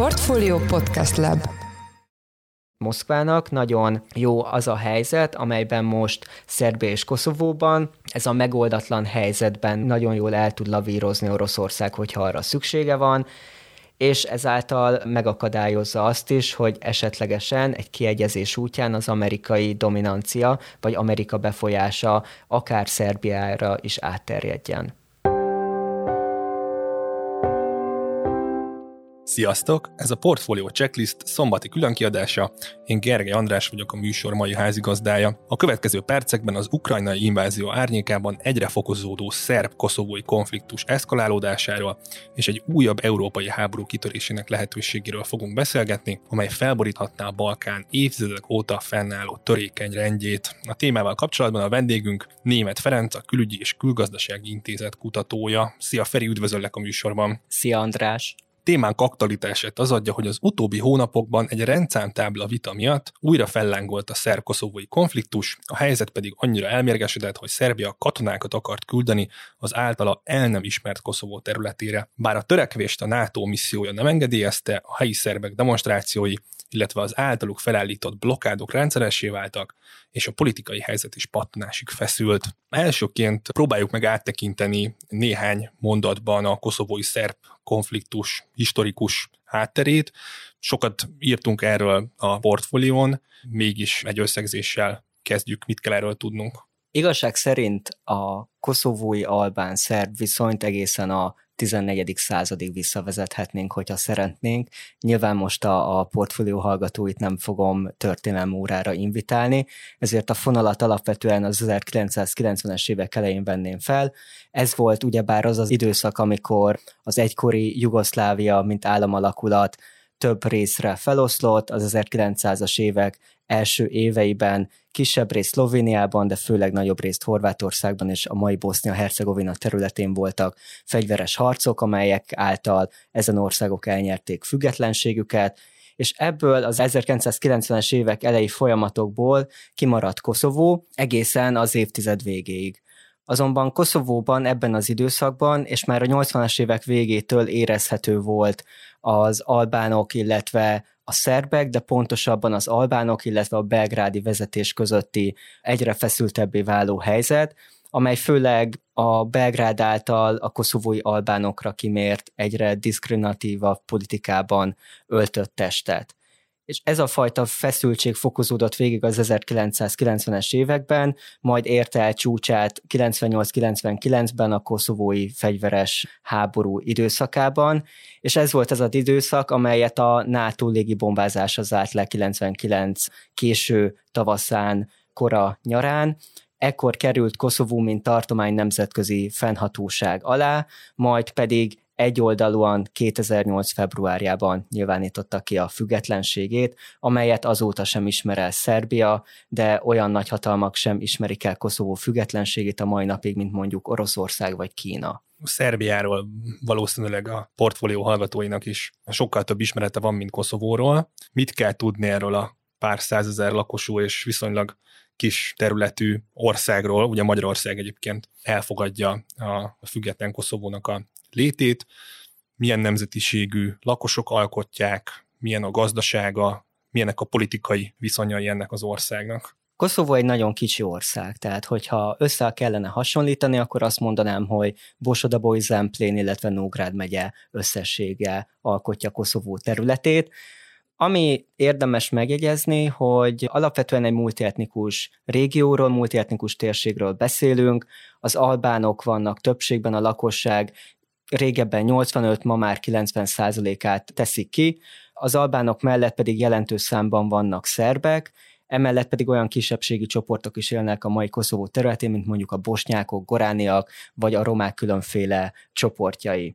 Portfolio Podcast Lab Moszkvának nagyon jó az a helyzet, amelyben most Szerbia és Koszovóban ez a megoldatlan helyzetben nagyon jól el tud lavírozni Oroszország, hogyha arra szüksége van, és ezáltal megakadályozza azt is, hogy esetlegesen egy kiegyezés útján az amerikai dominancia vagy Amerika befolyása akár Szerbiára is átterjedjen. Sziasztok! Ez a Portfolio Checklist szombati különkiadása. Én Gergely András vagyok a műsor mai házigazdája. A következő percekben az ukrajnai invázió árnyékában egyre fokozódó szerb-koszovói konfliktus eszkalálódásáról és egy újabb európai háború kitörésének lehetőségéről fogunk beszélgetni, amely felboríthatná a Balkán évtizedek óta fennálló törékeny rendjét. A témával kapcsolatban a vendégünk Német Ferenc, a Külügyi és Külgazdasági Intézet kutatója. Szia Feri, üdvözöllek a műsorban! Szia András! Témánk aktualitását az adja, hogy az utóbbi hónapokban egy rendszámtábla vita miatt újra fellángolt a szerb-koszovói konfliktus, a helyzet pedig annyira elmérgesedett, hogy Szerbia katonákat akart küldeni az általa el nem ismert Koszovó területére. Bár a törekvést a NATO missziója nem engedélyezte, a helyi szerbek demonstrációi illetve az általuk felállított blokkádok rendszeressé váltak, és a politikai helyzet is pattanásig feszült. Elsőként próbáljuk meg áttekinteni néhány mondatban a koszovói szerb konfliktus historikus hátterét. Sokat írtunk erről a portfólión, mégis egy összegzéssel kezdjük, mit kell erről tudnunk. Igazság szerint a koszovói albán-szerb viszonyt egészen a 14. századig visszavezethetnénk, hogyha szeretnénk. Nyilván most a, a portfólió hallgatóit nem fogom történelmi órára invitálni, ezért a fonalat alapvetően az 1990-es évek elején venném fel. Ez volt ugyebár az az időszak, amikor az egykori Jugoszlávia, mint államalakulat több részre feloszlott, az 1900-as évek első éveiben kisebb részt Szlovéniában, de főleg nagyobb részt Horvátországban és a mai Bosznia-Hercegovina területén voltak fegyveres harcok, amelyek által ezen országok elnyerték függetlenségüket, és ebből az 1990-es évek elejé folyamatokból kimaradt Koszovó egészen az évtized végéig. Azonban Koszovóban ebben az időszakban, és már a 80-as évek végétől érezhető volt az albánok, illetve a szerbek, de pontosabban az albánok, illetve a belgrádi vezetés közötti egyre feszültebbé váló helyzet, amely főleg a Belgrád által a koszovói albánokra kimért egyre diszkriminatívabb politikában öltött testet és ez a fajta feszültség fokozódott végig az 1990-es években, majd érte el csúcsát 98-99-ben a koszovói fegyveres háború időszakában, és ez volt az az időszak, amelyet a NATO légi bombázása zárt le 99 késő tavaszán, kora nyarán, ekkor került Koszovó, mint tartomány nemzetközi fennhatóság alá, majd pedig egyoldalúan 2008. februárjában nyilvánította ki a függetlenségét, amelyet azóta sem ismer el Szerbia, de olyan nagyhatalmak sem ismerik el Koszovó függetlenségét a mai napig, mint mondjuk Oroszország vagy Kína. Szerbiáról valószínűleg a portfólió hallgatóinak is sokkal több ismerete van, mint Koszovóról. Mit kell tudni erről a pár százezer lakosú és viszonylag kis területű országról, ugye Magyarország egyébként elfogadja a független Koszovónak a létét, milyen nemzetiségű lakosok alkotják, milyen a gazdasága, milyenek a politikai viszonyai ennek az országnak. Koszovó egy nagyon kicsi ország, tehát hogyha össze kellene hasonlítani, akkor azt mondanám, hogy Bosodaboly, Zemplén, illetve Nógrád megye összessége alkotja Koszovó területét. Ami érdemes megjegyezni, hogy alapvetően egy multietnikus régióról, multietnikus térségről beszélünk, az albánok vannak többségben, a lakosság régebben 85, ma már 90 százalékát teszik ki, az albánok mellett pedig jelentős számban vannak szerbek, emellett pedig olyan kisebbségi csoportok is élnek a mai Koszovó területén, mint mondjuk a bosnyákok, gorániak, vagy a romák különféle csoportjai.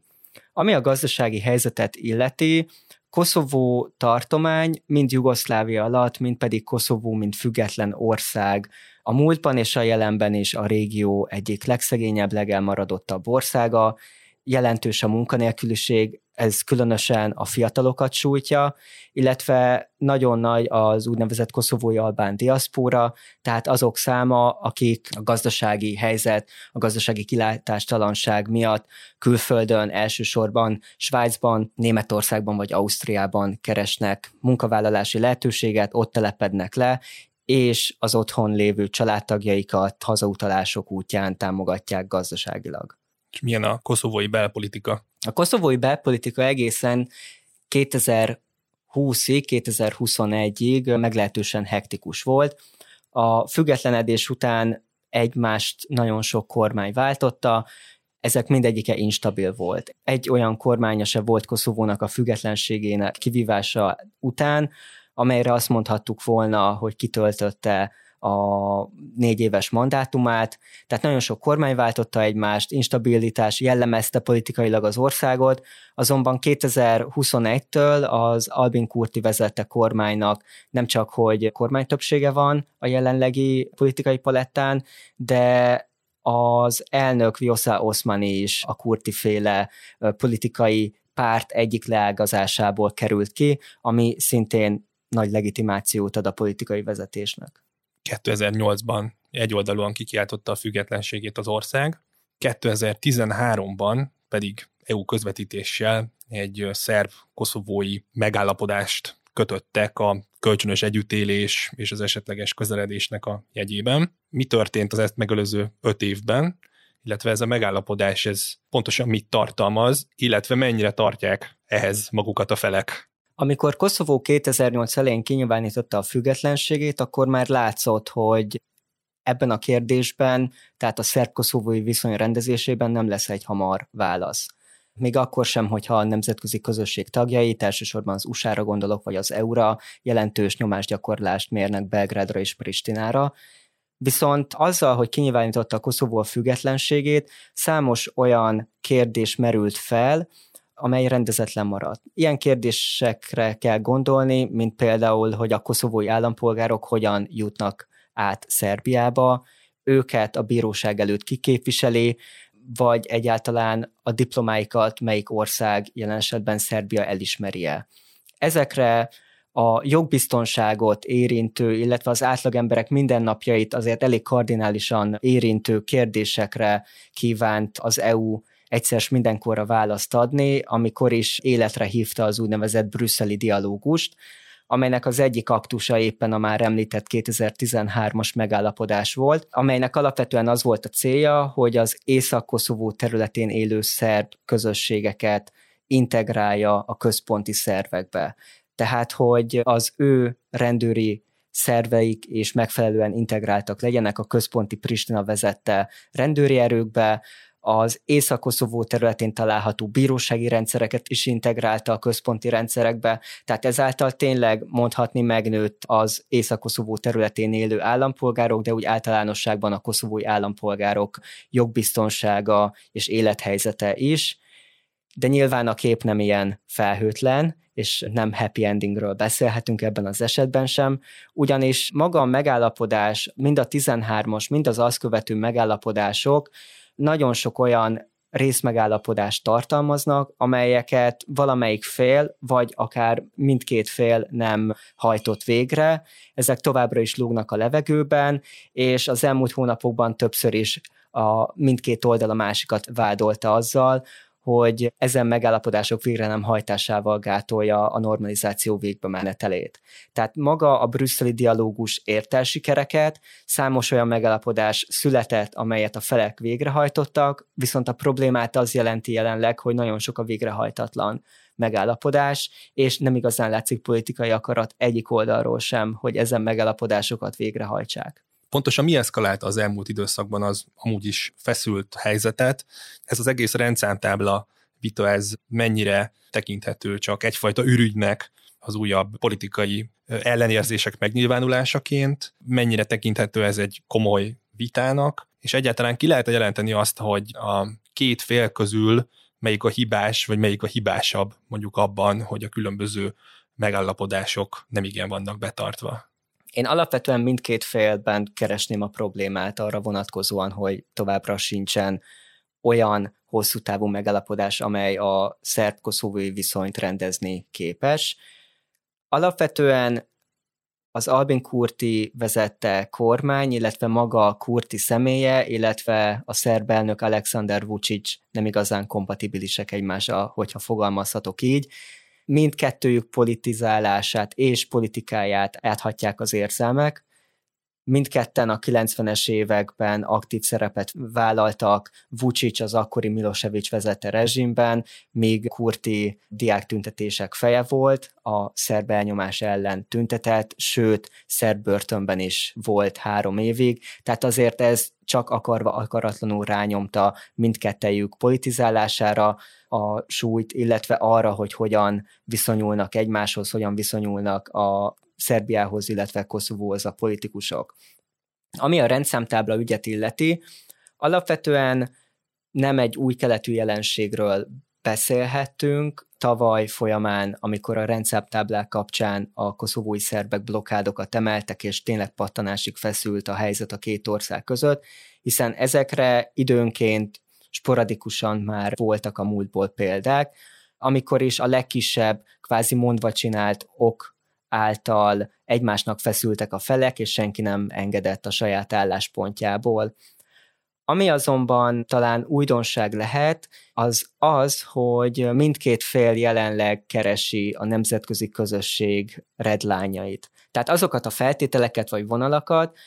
Ami a gazdasági helyzetet illeti, Koszovó tartomány mind Jugoszlávia alatt, mind pedig Koszovó, mint független ország. A múltban és a jelenben is a régió egyik legszegényebb, legelmaradottabb országa, jelentős a munkanélküliség, ez különösen a fiatalokat sújtja, illetve nagyon nagy az úgynevezett koszovói albán diaszpóra, tehát azok száma, akik a gazdasági helyzet, a gazdasági kilátástalanság miatt külföldön, elsősorban Svájcban, Németországban vagy Ausztriában keresnek munkavállalási lehetőséget, ott telepednek le, és az otthon lévő családtagjaikat hazautalások útján támogatják gazdaságilag. Milyen a koszovói belpolitika? A koszovói belpolitika egészen 2020-ig, 2021-ig meglehetősen hektikus volt. A függetlenedés után egymást nagyon sok kormány váltotta, ezek mindegyike instabil volt. Egy olyan kormánya se volt Koszovónak a függetlenségének kivívása után, amelyre azt mondhattuk volna, hogy kitöltötte a négy éves mandátumát, tehát nagyon sok kormány váltotta egymást, instabilitás jellemezte politikailag az országot, azonban 2021-től az Albin Kurti vezette kormánynak nem csak, hogy kormánytöbbsége van a jelenlegi politikai palettán, de az elnök Vjosa Osmani is a kurti féle politikai párt egyik leágazásából került ki, ami szintén nagy legitimációt ad a politikai vezetésnek. 2008-ban egyoldalúan kikiáltotta a függetlenségét az ország, 2013-ban pedig EU közvetítéssel egy szerb-koszovói megállapodást kötöttek a kölcsönös együttélés és az esetleges közeledésnek a jegyében. Mi történt az ezt megelőző öt évben, illetve ez a megállapodás, ez pontosan mit tartalmaz, illetve mennyire tartják ehhez magukat a felek? Amikor Koszovó 2008 elején kinyilvánította a függetlenségét, akkor már látszott, hogy ebben a kérdésben, tehát a szerb-koszovói viszony rendezésében nem lesz egy hamar válasz. Még akkor sem, hogyha a nemzetközi közösség tagjai, elsősorban az USA-ra gondolok, vagy az EU-ra jelentős nyomásgyakorlást mérnek Belgrádra és Pristinára, Viszont azzal, hogy kinyilvánította a Koszovó a függetlenségét, számos olyan kérdés merült fel, amely rendezetlen maradt. Ilyen kérdésekre kell gondolni, mint például, hogy a koszovói állampolgárok hogyan jutnak át Szerbiába, őket a bíróság előtt kiképviseli, vagy egyáltalán a diplomáikat melyik ország, jelen esetben Szerbia elismeri -e. Ezekre a jogbiztonságot érintő, illetve az átlagemberek mindennapjait azért elég kardinálisan érintő kérdésekre kívánt az EU egyszer mindenkorra választ adni, amikor is életre hívta az úgynevezett brüsszeli dialógust, amelynek az egyik aktusa éppen a már említett 2013-as megállapodás volt, amelynek alapvetően az volt a célja, hogy az Észak-Koszovó területén élő szerb közösségeket integrálja a központi szervekbe. Tehát, hogy az ő rendőri szerveik és megfelelően integráltak legyenek a központi Pristina vezette rendőri erőkbe, az Észak-Koszovó területén található bírósági rendszereket is integrálta a központi rendszerekbe, tehát ezáltal tényleg mondhatni megnőtt az Észak-Koszovó területén élő állampolgárok, de úgy általánosságban a koszovói állampolgárok jogbiztonsága és élethelyzete is, de nyilván a kép nem ilyen felhőtlen, és nem happy endingről beszélhetünk ebben az esetben sem, ugyanis maga a megállapodás, mind a 13-as, mind az azt követő megállapodások nagyon sok olyan részmegállapodást tartalmaznak, amelyeket valamelyik fél, vagy akár mindkét fél nem hajtott végre. Ezek továbbra is lógnak a levegőben, és az elmúlt hónapokban többször is a mindkét oldal a másikat vádolta azzal, hogy ezen megállapodások végre nem hajtásával gátolja a normalizáció végbe menetelét. Tehát maga a brüsszeli dialógus ért el sikereket, számos olyan megállapodás született, amelyet a felek végrehajtottak, viszont a problémát az jelenti jelenleg, hogy nagyon sok a végrehajtatlan megállapodás, és nem igazán látszik politikai akarat egyik oldalról sem, hogy ezen megállapodásokat végrehajtsák pontosan mi eszkalálta az elmúlt időszakban az amúgy is feszült helyzetet. Ez az egész rendszámtábla vita, ez mennyire tekinthető csak egyfajta ürügynek, az újabb politikai ellenérzések megnyilvánulásaként, mennyire tekinthető ez egy komoly vitának, és egyáltalán ki lehet jelenteni azt, hogy a két fél közül melyik a hibás, vagy melyik a hibásabb mondjuk abban, hogy a különböző megállapodások nem igen vannak betartva. Én alapvetően mindkét félben keresném a problémát arra vonatkozóan, hogy továbbra sincsen olyan hosszú távú megalapodás, amely a szerb-koszovói viszonyt rendezni képes. Alapvetően az Albin Kurti vezette kormány, illetve maga Kurti személye, illetve a szerb elnök Alexander Vucic nem igazán kompatibilisek egymással, hogyha fogalmazhatok így. Mindkettőjük politizálását és politikáját áthatják az érzelmek, Mindketten a 90-es években aktív szerepet vállaltak, Vucic az akkori Milosevic vezette rezsimben, míg Kurti diáktüntetések feje volt, a szerb elnyomás ellen tüntetett, sőt, szerb börtönben is volt három évig, tehát azért ez csak akarva akaratlanul rányomta mindkettejük politizálására a súlyt, illetve arra, hogy hogyan viszonyulnak egymáshoz, hogyan viszonyulnak a Szerbiához, illetve Koszovóhoz a politikusok. Ami a rendszámtábla ügyet illeti, alapvetően nem egy új keletű jelenségről beszélhettünk. Tavaly folyamán, amikor a rendszámtáblák kapcsán a koszovói szerbek blokkádokat emeltek, és tényleg pattanásig feszült a helyzet a két ország között, hiszen ezekre időnként sporadikusan már voltak a múltból példák, amikor is a legkisebb, kvázi mondva csinált ok által egymásnak feszültek a felek, és senki nem engedett a saját álláspontjából. Ami azonban talán újdonság lehet, az az, hogy mindkét fél jelenleg keresi a nemzetközi közösség redlányait. Tehát azokat a feltételeket vagy vonalakat,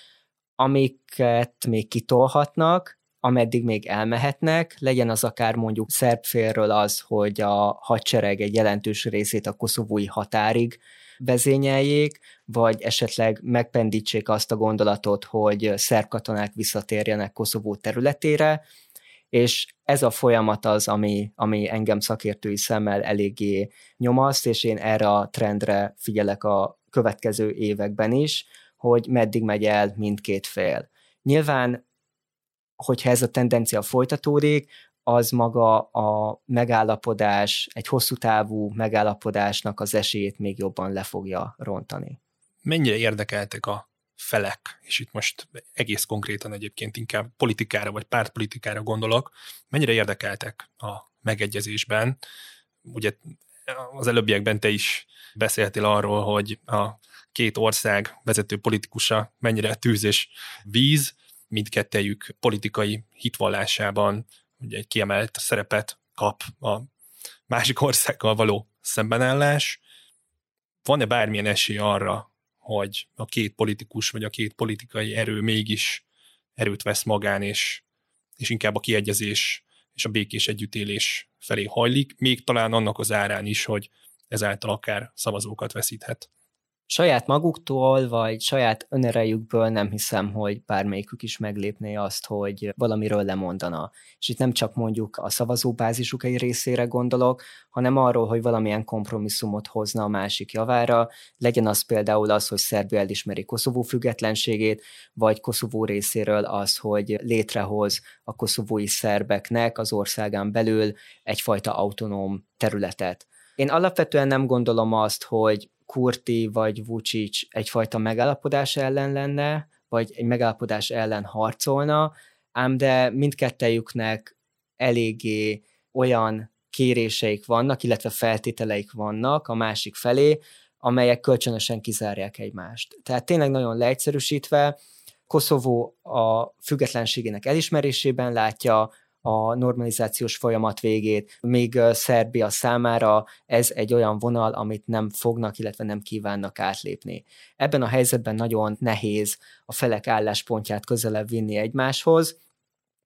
amiket még kitolhatnak, ameddig még elmehetnek, legyen az akár mondjuk szerb félről az, hogy a hadsereg egy jelentős részét a koszovói határig vezényeljék, vagy esetleg megpendítsék azt a gondolatot, hogy szerb visszatérjenek Koszovó területére, és ez a folyamat az, ami, ami engem szakértői szemmel eléggé nyomaszt, és én erre a trendre figyelek a következő években is, hogy meddig megy el mindkét fél. Nyilván, hogyha ez a tendencia folytatódik, az maga a megállapodás, egy hosszú távú megállapodásnak az esélyét még jobban le fogja rontani. Mennyire érdekeltek a felek, és itt most egész konkrétan egyébként inkább politikára vagy pártpolitikára gondolok, mennyire érdekeltek a megegyezésben? Ugye az előbbiekben te is beszéltél arról, hogy a két ország vezető politikusa mennyire tűz és víz, mindkettejük politikai hitvallásában ugye egy kiemelt szerepet kap a másik országgal való szembenállás. Van-e bármilyen esély arra, hogy a két politikus vagy a két politikai erő mégis erőt vesz magán, és, és inkább a kiegyezés és a békés együttélés felé hajlik, még talán annak az árán is, hogy ezáltal akár szavazókat veszíthet saját maguktól, vagy saját önerejükből nem hiszem, hogy bármelyikük is meglépné azt, hogy valamiről lemondana. És itt nem csak mondjuk a szavazóbázisuk egy részére gondolok, hanem arról, hogy valamilyen kompromisszumot hozna a másik javára, legyen az például az, hogy Szerbia elismeri Koszovó függetlenségét, vagy Koszovó részéről az, hogy létrehoz a koszovói szerbeknek az országán belül egyfajta autonóm területet. Én alapvetően nem gondolom azt, hogy Kurti vagy Vucic egyfajta megállapodás ellen lenne, vagy egy megállapodás ellen harcolna, ám de mindkettejüknek eléggé olyan kéréseik vannak, illetve feltételeik vannak a másik felé, amelyek kölcsönösen kizárják egymást. Tehát tényleg nagyon leegyszerűsítve, Koszovó a függetlenségének elismerésében látja a normalizációs folyamat végét, még Szerbia számára ez egy olyan vonal, amit nem fognak, illetve nem kívánnak átlépni. Ebben a helyzetben nagyon nehéz a felek álláspontját közelebb vinni egymáshoz,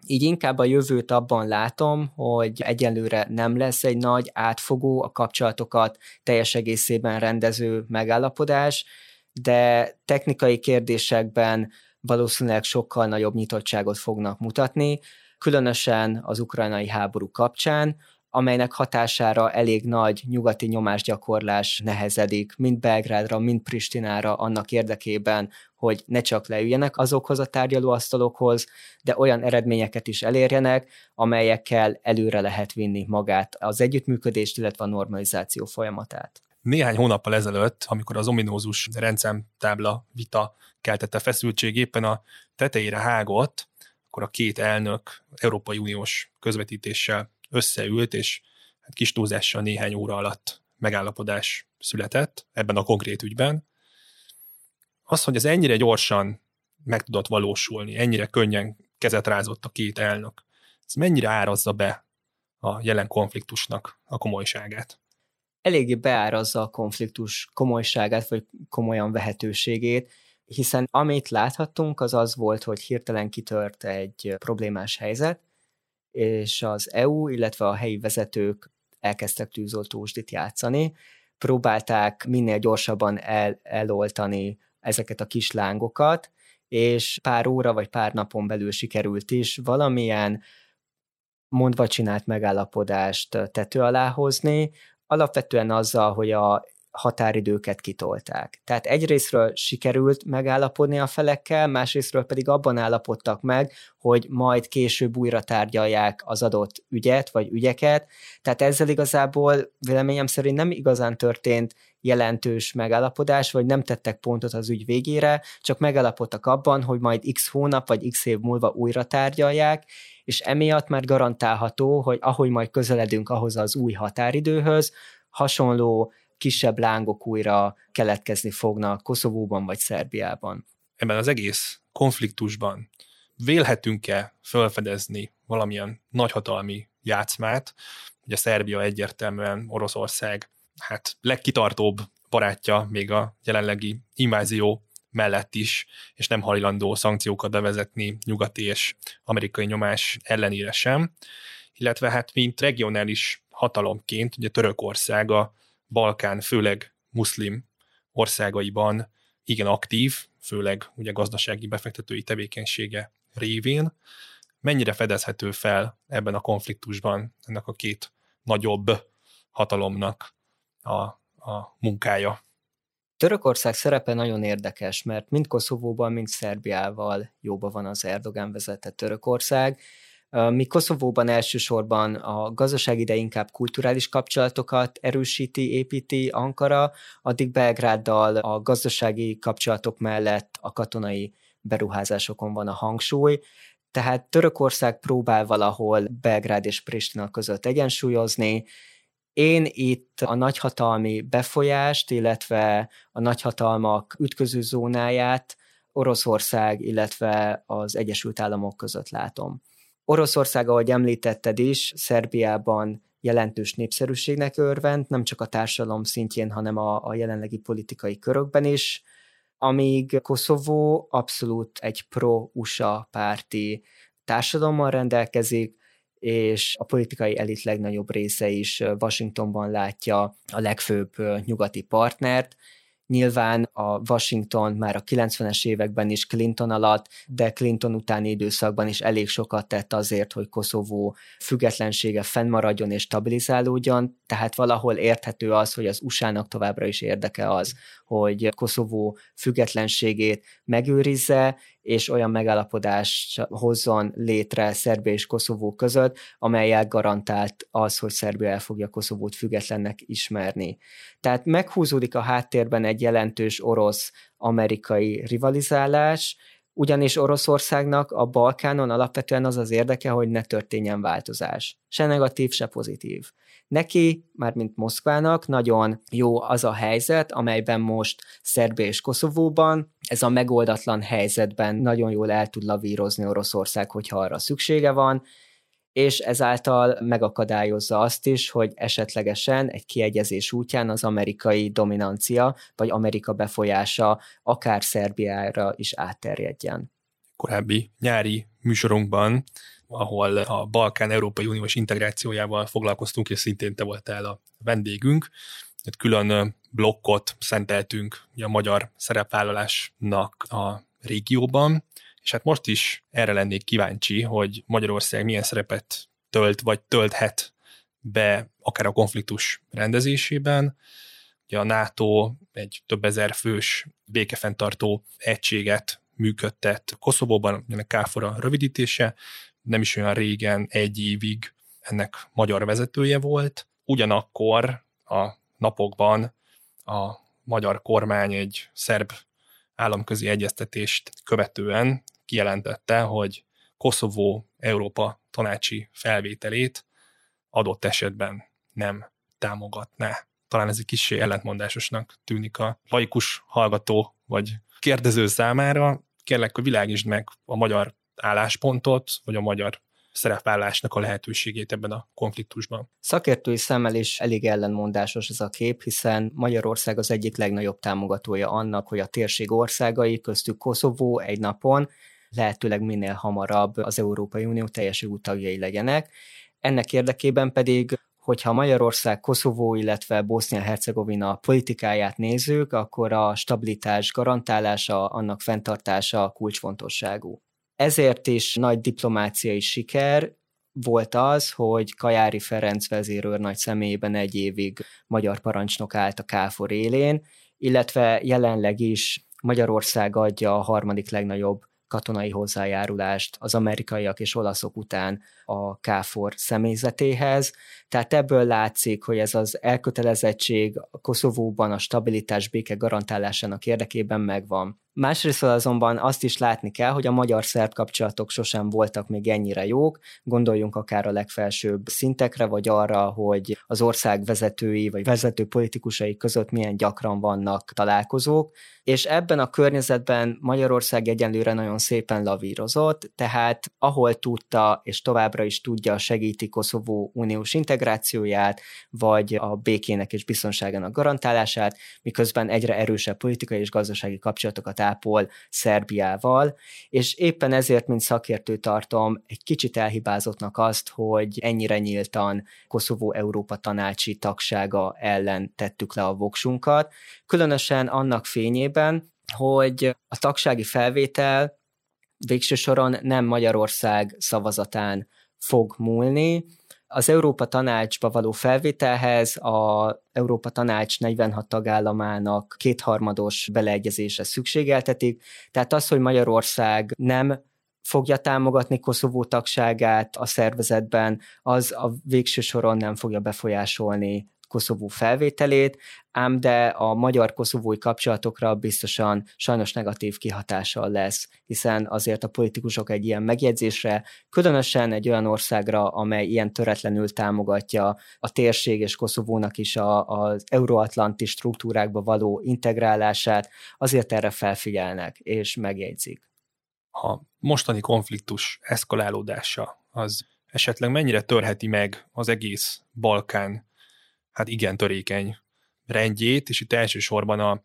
így inkább a jövőt abban látom, hogy egyelőre nem lesz egy nagy átfogó, a kapcsolatokat teljes egészében rendező megállapodás, de technikai kérdésekben valószínűleg sokkal nagyobb nyitottságot fognak mutatni, különösen az ukrajnai háború kapcsán, amelynek hatására elég nagy nyugati nyomásgyakorlás nehezedik, mind Belgrádra, mind Pristinára annak érdekében, hogy ne csak leüljenek azokhoz a tárgyalóasztalokhoz, de olyan eredményeket is elérjenek, amelyekkel előre lehet vinni magát az együttműködést, illetve a normalizáció folyamatát. Néhány hónappal ezelőtt, amikor az ominózus rendszámtábla vita keltette feszültség éppen a tetejére hágott, akkor a két elnök Európai Uniós közvetítéssel összeült, és hát kis túlzással néhány óra alatt megállapodás született ebben a konkrét ügyben. Az, hogy ez ennyire gyorsan meg tudott valósulni, ennyire könnyen kezet rázott a két elnök, ez mennyire árazza be a jelen konfliktusnak a komolyságát? Eléggé beárazza a konfliktus komolyságát, vagy komolyan vehetőségét, hiszen amit láthattunk, az az volt, hogy hirtelen kitört egy problémás helyzet, és az EU, illetve a helyi vezetők elkezdtek tűzoltósdit játszani, próbálták minél gyorsabban el, eloltani ezeket a kis lángokat, és pár óra vagy pár napon belül sikerült is valamilyen mondva csinált megállapodást tető alá hozni, alapvetően azzal, hogy a határidőket kitolták. Tehát egyrésztről sikerült megállapodni a felekkel, másrésztről pedig abban állapodtak meg, hogy majd később újra tárgyalják az adott ügyet vagy ügyeket. Tehát ezzel igazából véleményem szerint nem igazán történt jelentős megállapodás, vagy nem tettek pontot az ügy végére, csak megállapodtak abban, hogy majd x hónap vagy x év múlva újra tárgyalják, és emiatt már garantálható, hogy ahogy majd közeledünk ahhoz az új határidőhöz, hasonló kisebb lángok újra keletkezni fognak Koszovóban vagy Szerbiában. Ebben az egész konfliktusban vélhetünk-e felfedezni valamilyen nagyhatalmi játszmát, ugye Szerbia egyértelműen Oroszország hát legkitartóbb barátja még a jelenlegi invázió mellett is, és nem hajlandó szankciókat bevezetni nyugati és amerikai nyomás ellenére sem. Illetve hát mint regionális hatalomként, ugye Törökország a Balkán főleg muszlim országaiban igen aktív, főleg ugye gazdasági befektetői tevékenysége révén. Mennyire fedezhető fel ebben a konfliktusban ennek a két nagyobb hatalomnak a, a munkája? Törökország szerepe nagyon érdekes, mert mind Koszovóban, mind Szerbiával jóba van az Erdogan vezetett Törökország, mi Koszovóban elsősorban a gazdasági, de inkább kulturális kapcsolatokat erősíti, építi Ankara, addig Belgráddal a gazdasági kapcsolatok mellett a katonai beruházásokon van a hangsúly, tehát Törökország próbál valahol Belgrád és Pristina között egyensúlyozni, én itt a nagyhatalmi befolyást, illetve a nagyhatalmak ütköző zónáját Oroszország, illetve az Egyesült Államok között látom. Oroszország, ahogy említetted is, Szerbiában jelentős népszerűségnek örvend, nem csak a társadalom szintjén, hanem a, a jelenlegi politikai körökben is, amíg Koszovó abszolút egy pro-USA párti társadalommal rendelkezik, és a politikai elit legnagyobb része is Washingtonban látja a legfőbb nyugati partnert, Nyilván a Washington már a 90-es években is Clinton alatt, de Clinton utáni időszakban is elég sokat tett azért, hogy Koszovó függetlensége fennmaradjon és stabilizálódjon, tehát valahol érthető az, hogy az USA-nak továbbra is érdeke az, hogy Koszovó függetlenségét megőrizze, és olyan megállapodás hozzon létre Szerbia és Koszovó között, amelyel garantált az, hogy Szerbia el fogja Koszovót függetlennek ismerni. Tehát meghúzódik a háttérben egy jelentős orosz-amerikai rivalizálás, ugyanis Oroszországnak a Balkánon alapvetően az az érdeke, hogy ne történjen változás. Se negatív, se pozitív. Neki, mármint Moszkvának nagyon jó az a helyzet, amelyben most Szerbia és Koszovóban ez a megoldatlan helyzetben nagyon jól el tud lavírozni Oroszország, hogyha arra szüksége van, és ezáltal megakadályozza azt is, hogy esetlegesen egy kiegyezés útján az amerikai dominancia vagy Amerika befolyása akár Szerbiára is átterjedjen. Korábbi nyári műsorunkban ahol a Balkán Európai Uniós integrációjával foglalkoztunk, és szintén te voltál a vendégünk. Egy külön blokkot szenteltünk a magyar szerepvállalásnak a régióban, és hát most is erre lennék kíváncsi, hogy Magyarország milyen szerepet tölt, vagy tölthet be akár a konfliktus rendezésében. Ugye a NATO egy több ezer fős békefenntartó egységet működtet Koszovóban, ennek KFOR a rövidítése, nem is olyan régen, egy évig ennek magyar vezetője volt. Ugyanakkor a napokban a magyar kormány egy szerb államközi egyeztetést követően kijelentette, hogy Koszovó Európa tanácsi felvételét adott esetben nem támogatná. Talán ez egy kicsi ellentmondásosnak tűnik a laikus hallgató vagy kérdező számára. Kérlek, hogy világítsd meg a magyar álláspontot, vagy a magyar szerepvállásnak a lehetőségét ebben a konfliktusban. Szakértői szemmel is elég ellenmondásos ez a kép, hiszen Magyarország az egyik legnagyobb támogatója annak, hogy a térség országai, köztük Koszovó egy napon lehetőleg minél hamarabb az Európai Unió teljes tagjai legyenek. Ennek érdekében pedig hogyha Magyarország, Koszovó, illetve Bosznia-Hercegovina politikáját nézzük, akkor a stabilitás garantálása, annak fenntartása kulcsfontosságú. Ezért is nagy diplomáciai siker volt az, hogy Kajári Ferenc vezérőr nagy személyében egy évig magyar parancsnok állt a Káfor élén, illetve jelenleg is Magyarország adja a harmadik legnagyobb katonai hozzájárulást az amerikaiak és olaszok után a KFOR személyzetéhez. Tehát ebből látszik, hogy ez az elkötelezettség Koszovóban a stabilitás béke garantálásának érdekében megvan. Másrészt azonban azt is látni kell, hogy a magyar-szerb kapcsolatok sosem voltak még ennyire jók, gondoljunk akár a legfelsőbb szintekre, vagy arra, hogy az ország vezetői vagy vezető politikusai között milyen gyakran vannak találkozók, és ebben a környezetben Magyarország egyenlőre nagyon szépen lavírozott, tehát ahol tudta, és továbbra is tudja, segíti Koszovó uniós integrációját, vagy a békének és biztonságának garantálását, miközben egyre erősebb politikai és gazdasági kapcsolatokat ápol Szerbiával, és éppen ezért, mint szakértő tartom, egy kicsit elhibázottnak azt, hogy ennyire nyíltan Koszovó Európa tanácsi tagsága ellen tettük le a voksunkat, különösen annak fényében, hogy a tagsági felvétel végső soron nem Magyarország szavazatán fog múlni, az Európa Tanácsba való felvételhez a Európa Tanács 46 tagállamának kétharmados beleegyezése szükségeltetik, tehát az, hogy Magyarország nem fogja támogatni Koszovó tagságát a szervezetben, az a végső soron nem fogja befolyásolni Koszovó felvételét, ám de a magyar-koszovói kapcsolatokra biztosan sajnos negatív kihatással lesz, hiszen azért a politikusok egy ilyen megjegyzésre, különösen egy olyan országra, amely ilyen töretlenül támogatja a térség és Koszovónak is a, az euróatlanti struktúrákba való integrálását, azért erre felfigyelnek és megjegyzik. A mostani konfliktus eszkalálódása az esetleg mennyire törheti meg az egész Balkán hát igen törékeny rendjét, és itt elsősorban a,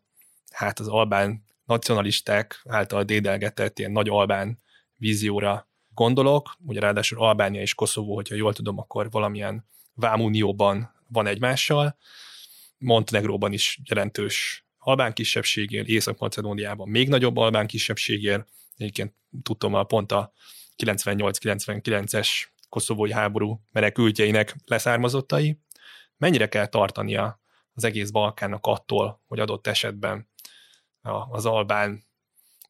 hát az albán nacionalisták által dédelgetett ilyen nagy albán vízióra gondolok, ugye ráadásul Albánia és Koszovó, hogyha jól tudom, akkor valamilyen vámunióban van egymással, Montenegróban is jelentős albán kisebbségél, Észak-Macedóniában még nagyobb albán kisebbségél, egyébként tudtam a pont a 98-99-es koszovói háború menekültjeinek leszármazottai, mennyire kell tartania az egész Balkánnak attól, hogy adott esetben az albán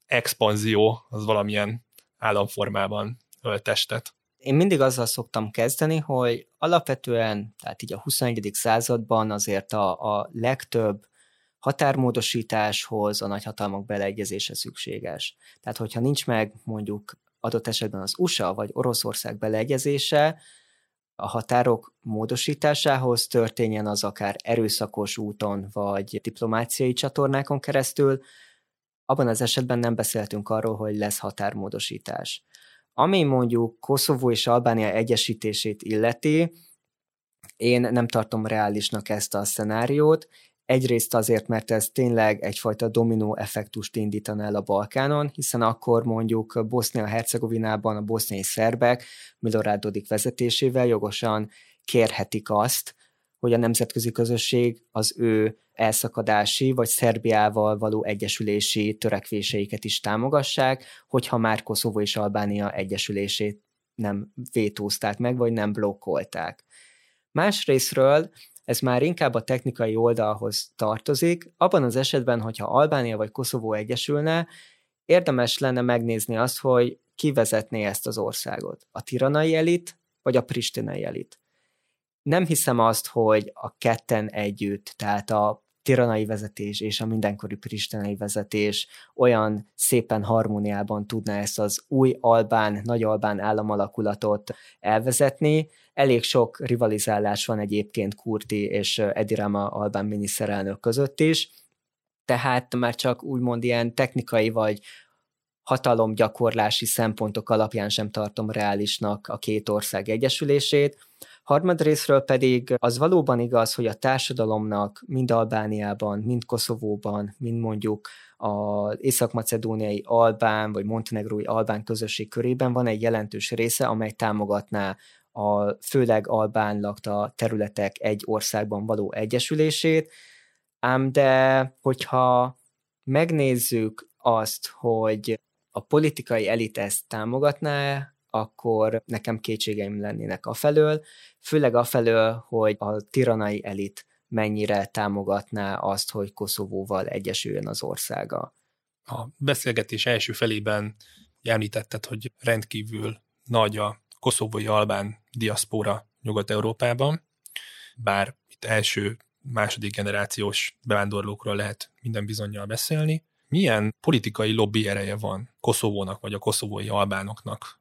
expanzió az valamilyen államformában öltestet. Én mindig azzal szoktam kezdeni, hogy alapvetően, tehát így a 21. században azért a, a legtöbb határmódosításhoz a nagyhatalmak beleegyezése szükséges. Tehát, hogyha nincs meg mondjuk adott esetben az USA vagy Oroszország beleegyezése, a határok módosításához történjen az akár erőszakos úton, vagy diplomáciai csatornákon keresztül, abban az esetben nem beszéltünk arról, hogy lesz határmódosítás. Ami mondjuk Koszovó és Albánia egyesítését illeti, én nem tartom reálisnak ezt a szenáriót, Egyrészt azért, mert ez tényleg egyfajta dominó effektust indítan el a Balkánon, hiszen akkor mondjuk Bosznia-Hercegovinában a boszniai szerbek Milorad Dodik vezetésével jogosan kérhetik azt, hogy a nemzetközi közösség az ő elszakadási vagy Szerbiával való egyesülési törekvéseiket is támogassák, hogyha már Koszovó és Albánia egyesülését nem vétózták meg, vagy nem blokkolták. Másrésztről ez már inkább a technikai oldalhoz tartozik. Abban az esetben, hogyha Albánia vagy Koszovó egyesülne, érdemes lenne megnézni azt, hogy ki vezetné ezt az országot. A tiranai elit, vagy a pristinai elit. Nem hiszem azt, hogy a ketten együtt, tehát a tiranai vezetés és a mindenkori pristinai vezetés olyan szépen harmóniában tudná ezt az új albán, nagy albán államalakulatot elvezetni. Elég sok rivalizálás van egyébként Kurti és Edi Rama albán miniszterelnök között is, tehát már csak úgymond ilyen technikai vagy hatalomgyakorlási szempontok alapján sem tartom reálisnak a két ország egyesülését. Harmadrésztről pedig az valóban igaz, hogy a társadalomnak mind Albániában, mind Koszovóban, mind mondjuk az észak-macedóniai albán vagy montenegrói albán közösség körében van egy jelentős része, amely támogatná a főleg albán lakta területek egy országban való egyesülését, ám de hogyha megnézzük azt, hogy a politikai elit ezt támogatná, akkor nekem kétségeim lennének afelől, főleg afelől, hogy a tiranai elit mennyire támogatná azt, hogy Koszovóval egyesüljön az országa. A beszélgetés első felében említetted, hogy rendkívül nagy a koszovói albán diaszpóra Nyugat-Európában, bár itt első, második generációs bevándorlókról lehet minden bizonyal beszélni. Milyen politikai lobby ereje van Koszovónak vagy a koszovói albánoknak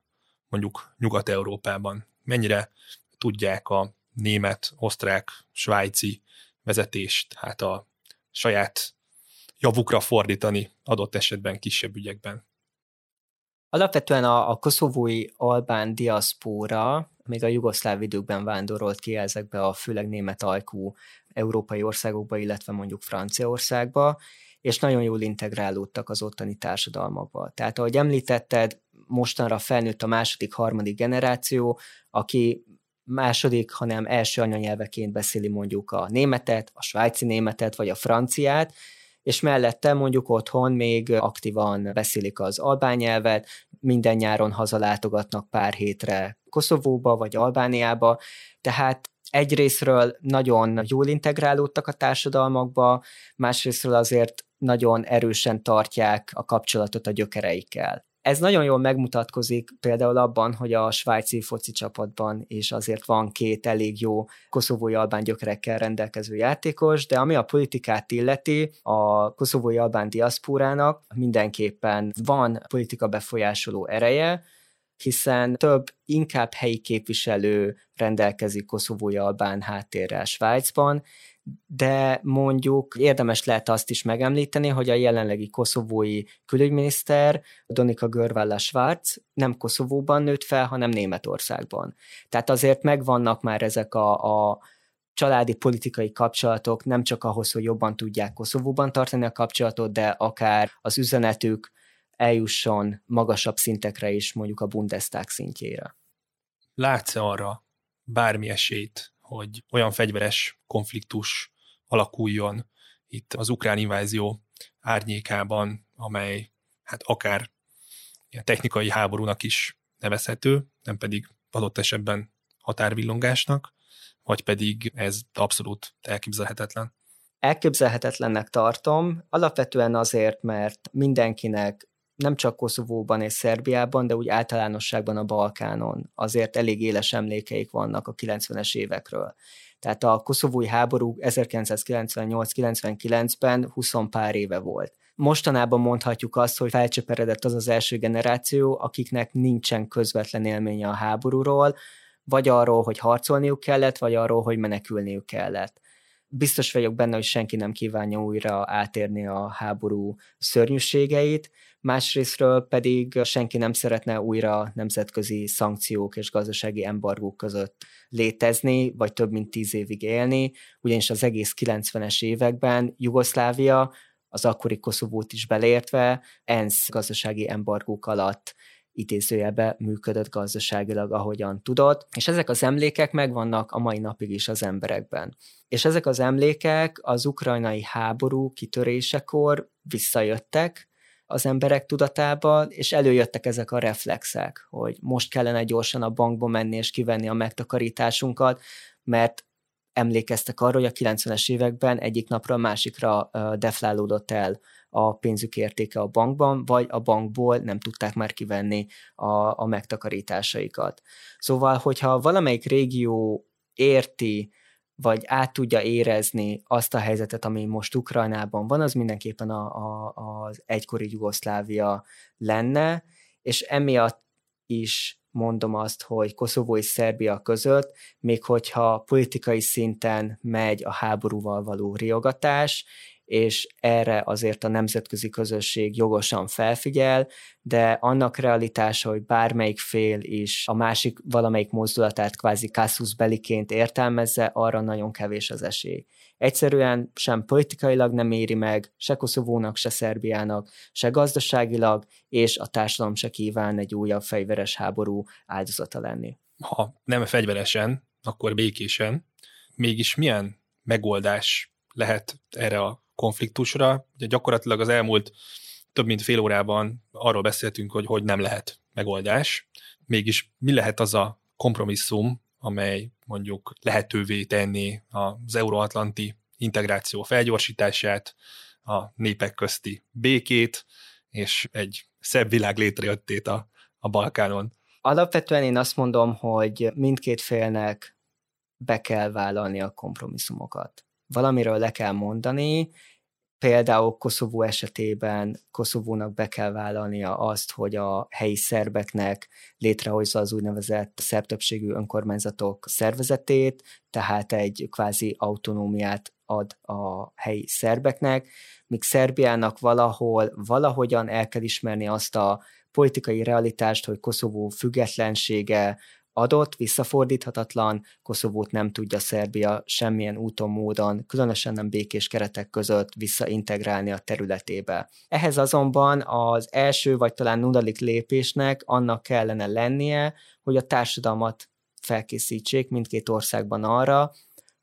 mondjuk Nyugat-Európában? Mennyire tudják a német, osztrák, svájci vezetést, hát a saját javukra fordítani adott esetben kisebb ügyekben. Alapvetően a, a koszovói albán diaszpóra még a jugoszláv időkben vándorolt ki ezekbe a főleg német ajkú európai országokba, illetve mondjuk Franciaországba, és nagyon jól integrálódtak az ottani társadalmakba. Tehát ahogy említetted, mostanra felnőtt a második, harmadik generáció, aki második, hanem első anyanyelveként beszéli mondjuk a németet, a svájci németet, vagy a franciát, és mellette mondjuk otthon még aktívan beszélik az albán nyelvet, minden nyáron hazalátogatnak pár hétre Koszovóba vagy Albániába, tehát egyrésztről nagyon jól integrálódtak a társadalmakba, másrésztről azért nagyon erősen tartják a kapcsolatot a gyökereikkel. Ez nagyon jól megmutatkozik például abban, hogy a svájci foci csapatban is azért van két elég jó koszovói albán gyökerekkel rendelkező játékos, de ami a politikát illeti, a koszovói albán diaszpórának mindenképpen van politika befolyásoló ereje, hiszen több inkább helyi képviselő rendelkezik koszovói albán háttérrel Svájcban, de mondjuk érdemes lehet azt is megemlíteni, hogy a jelenlegi koszovói külügyminiszter Donika Görválla Schwarz nem Koszovóban nőtt fel, hanem Németországban. Tehát azért megvannak már ezek a, a családi politikai kapcsolatok nem csak ahhoz, hogy jobban tudják Koszovóban tartani a kapcsolatot, de akár az üzenetük eljusson magasabb szintekre is, mondjuk a Bundestag szintjére. Látsz arra bármi esélyt, hogy olyan fegyveres konfliktus alakuljon itt az ukrán invázió árnyékában, amely hát akár ilyen technikai háborúnak is nevezhető, nem pedig adott esetben határvillongásnak, vagy pedig ez abszolút elképzelhetetlen? Elképzelhetetlennek tartom, alapvetően azért, mert mindenkinek nem csak Koszovóban és Szerbiában, de úgy általánosságban a Balkánon azért elég éles emlékeik vannak a 90-es évekről. Tehát a koszovói háború 1998-99-ben 20 pár éve volt. Mostanában mondhatjuk azt, hogy felcsöperedett az az első generáció, akiknek nincsen közvetlen élménye a háborúról, vagy arról, hogy harcolniuk kellett, vagy arról, hogy menekülniük kellett biztos vagyok benne, hogy senki nem kívánja újra átérni a háború szörnyűségeit, másrésztről pedig senki nem szeretne újra nemzetközi szankciók és gazdasági embargók között létezni, vagy több mint tíz évig élni, ugyanis az egész 90-es években Jugoszlávia, az akkori Koszovót is beleértve, ENSZ gazdasági embargók alatt idézőjelbe működött gazdaságilag, ahogyan tudott, és ezek az emlékek megvannak a mai napig is az emberekben. És ezek az emlékek az ukrajnai háború kitörésekor visszajöttek, az emberek tudatába, és előjöttek ezek a reflexek, hogy most kellene gyorsan a bankba menni és kivenni a megtakarításunkat, mert emlékeztek arra, hogy a 90-es években egyik napra a másikra deflálódott el a pénzük értéke a bankban, vagy a bankból nem tudták már kivenni a, a megtakarításaikat. Szóval, hogyha valamelyik régió érti vagy át tudja érezni azt a helyzetet, ami most Ukrajnában van, az mindenképpen a, a, az egykori Jugoszlávia lenne, és emiatt is mondom azt, hogy Koszovó és Szerbia között, még hogyha politikai szinten megy a háborúval való riogatás, és erre azért a nemzetközi közösség jogosan felfigyel, de annak realitása, hogy bármelyik fél is a másik valamelyik mozdulatát kvázi kasszus beliként értelmezze, arra nagyon kevés az esély. Egyszerűen sem politikailag nem éri meg, se Koszovónak, se Szerbiának, se gazdaságilag, és a társadalom se kíván egy újabb fegyveres háború áldozata lenni. Ha nem fegyveresen, akkor békésen. Mégis milyen megoldás lehet erre a konfliktusra. Ugye gyakorlatilag az elmúlt több mint fél órában arról beszéltünk, hogy hogy nem lehet megoldás. Mégis mi lehet az a kompromisszum, amely mondjuk lehetővé tenni az euróatlanti integráció felgyorsítását, a népek közti békét, és egy szebb világ létrejöttét a, a Balkánon. Alapvetően én azt mondom, hogy mindkét félnek be kell vállalni a kompromisszumokat valamiről le kell mondani, Például Koszovó esetében Koszovónak be kell vállalnia azt, hogy a helyi szerbeknek létrehozza az úgynevezett szerbtöbbségű önkormányzatok szervezetét, tehát egy kvázi autonómiát ad a helyi szerbeknek, míg Szerbiának valahol, valahogyan el kell ismerni azt a politikai realitást, hogy Koszovó függetlensége adott, visszafordíthatatlan, Koszovót nem tudja Szerbia semmilyen úton, módon, különösen nem békés keretek között visszaintegrálni a területébe. Ehhez azonban az első vagy talán nulladik lépésnek annak kellene lennie, hogy a társadalmat felkészítsék mindkét országban arra,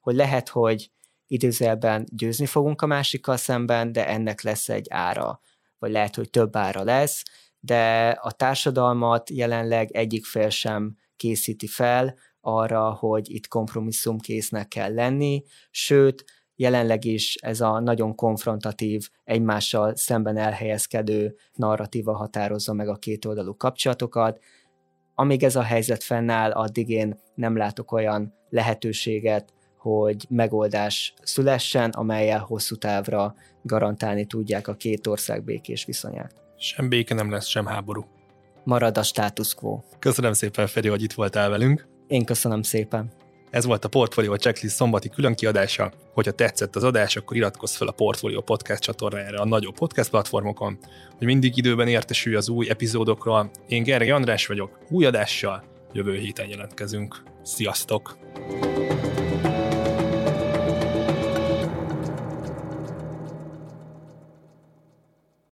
hogy lehet, hogy időzelben győzni fogunk a másikkal szemben, de ennek lesz egy ára, vagy lehet, hogy több ára lesz, de a társadalmat jelenleg egyik fél sem készíti fel arra, hogy itt kompromisszumkésznek kell lenni, sőt, jelenleg is ez a nagyon konfrontatív, egymással szemben elhelyezkedő narratíva határozza meg a kétoldalú kapcsolatokat. Amíg ez a helyzet fennáll, addig én nem látok olyan lehetőséget, hogy megoldás szülessen, amelyel hosszú távra garantálni tudják a két ország békés viszonyát. Sem béke nem lesz, sem háború marad a status quo. Köszönöm szépen, Feri, hogy itt voltál velünk. Én köszönöm szépen. Ez volt a Portfolio Checklist szombati különkiadása. Hogyha tetszett az adás, akkor iratkozz fel a Portfolio Podcast csatornájára a nagyobb podcast platformokon, hogy mindig időben értesülj az új epizódokról. Én Gergely András vagyok, új adással, jövő héten jelentkezünk. Sziasztok! thank you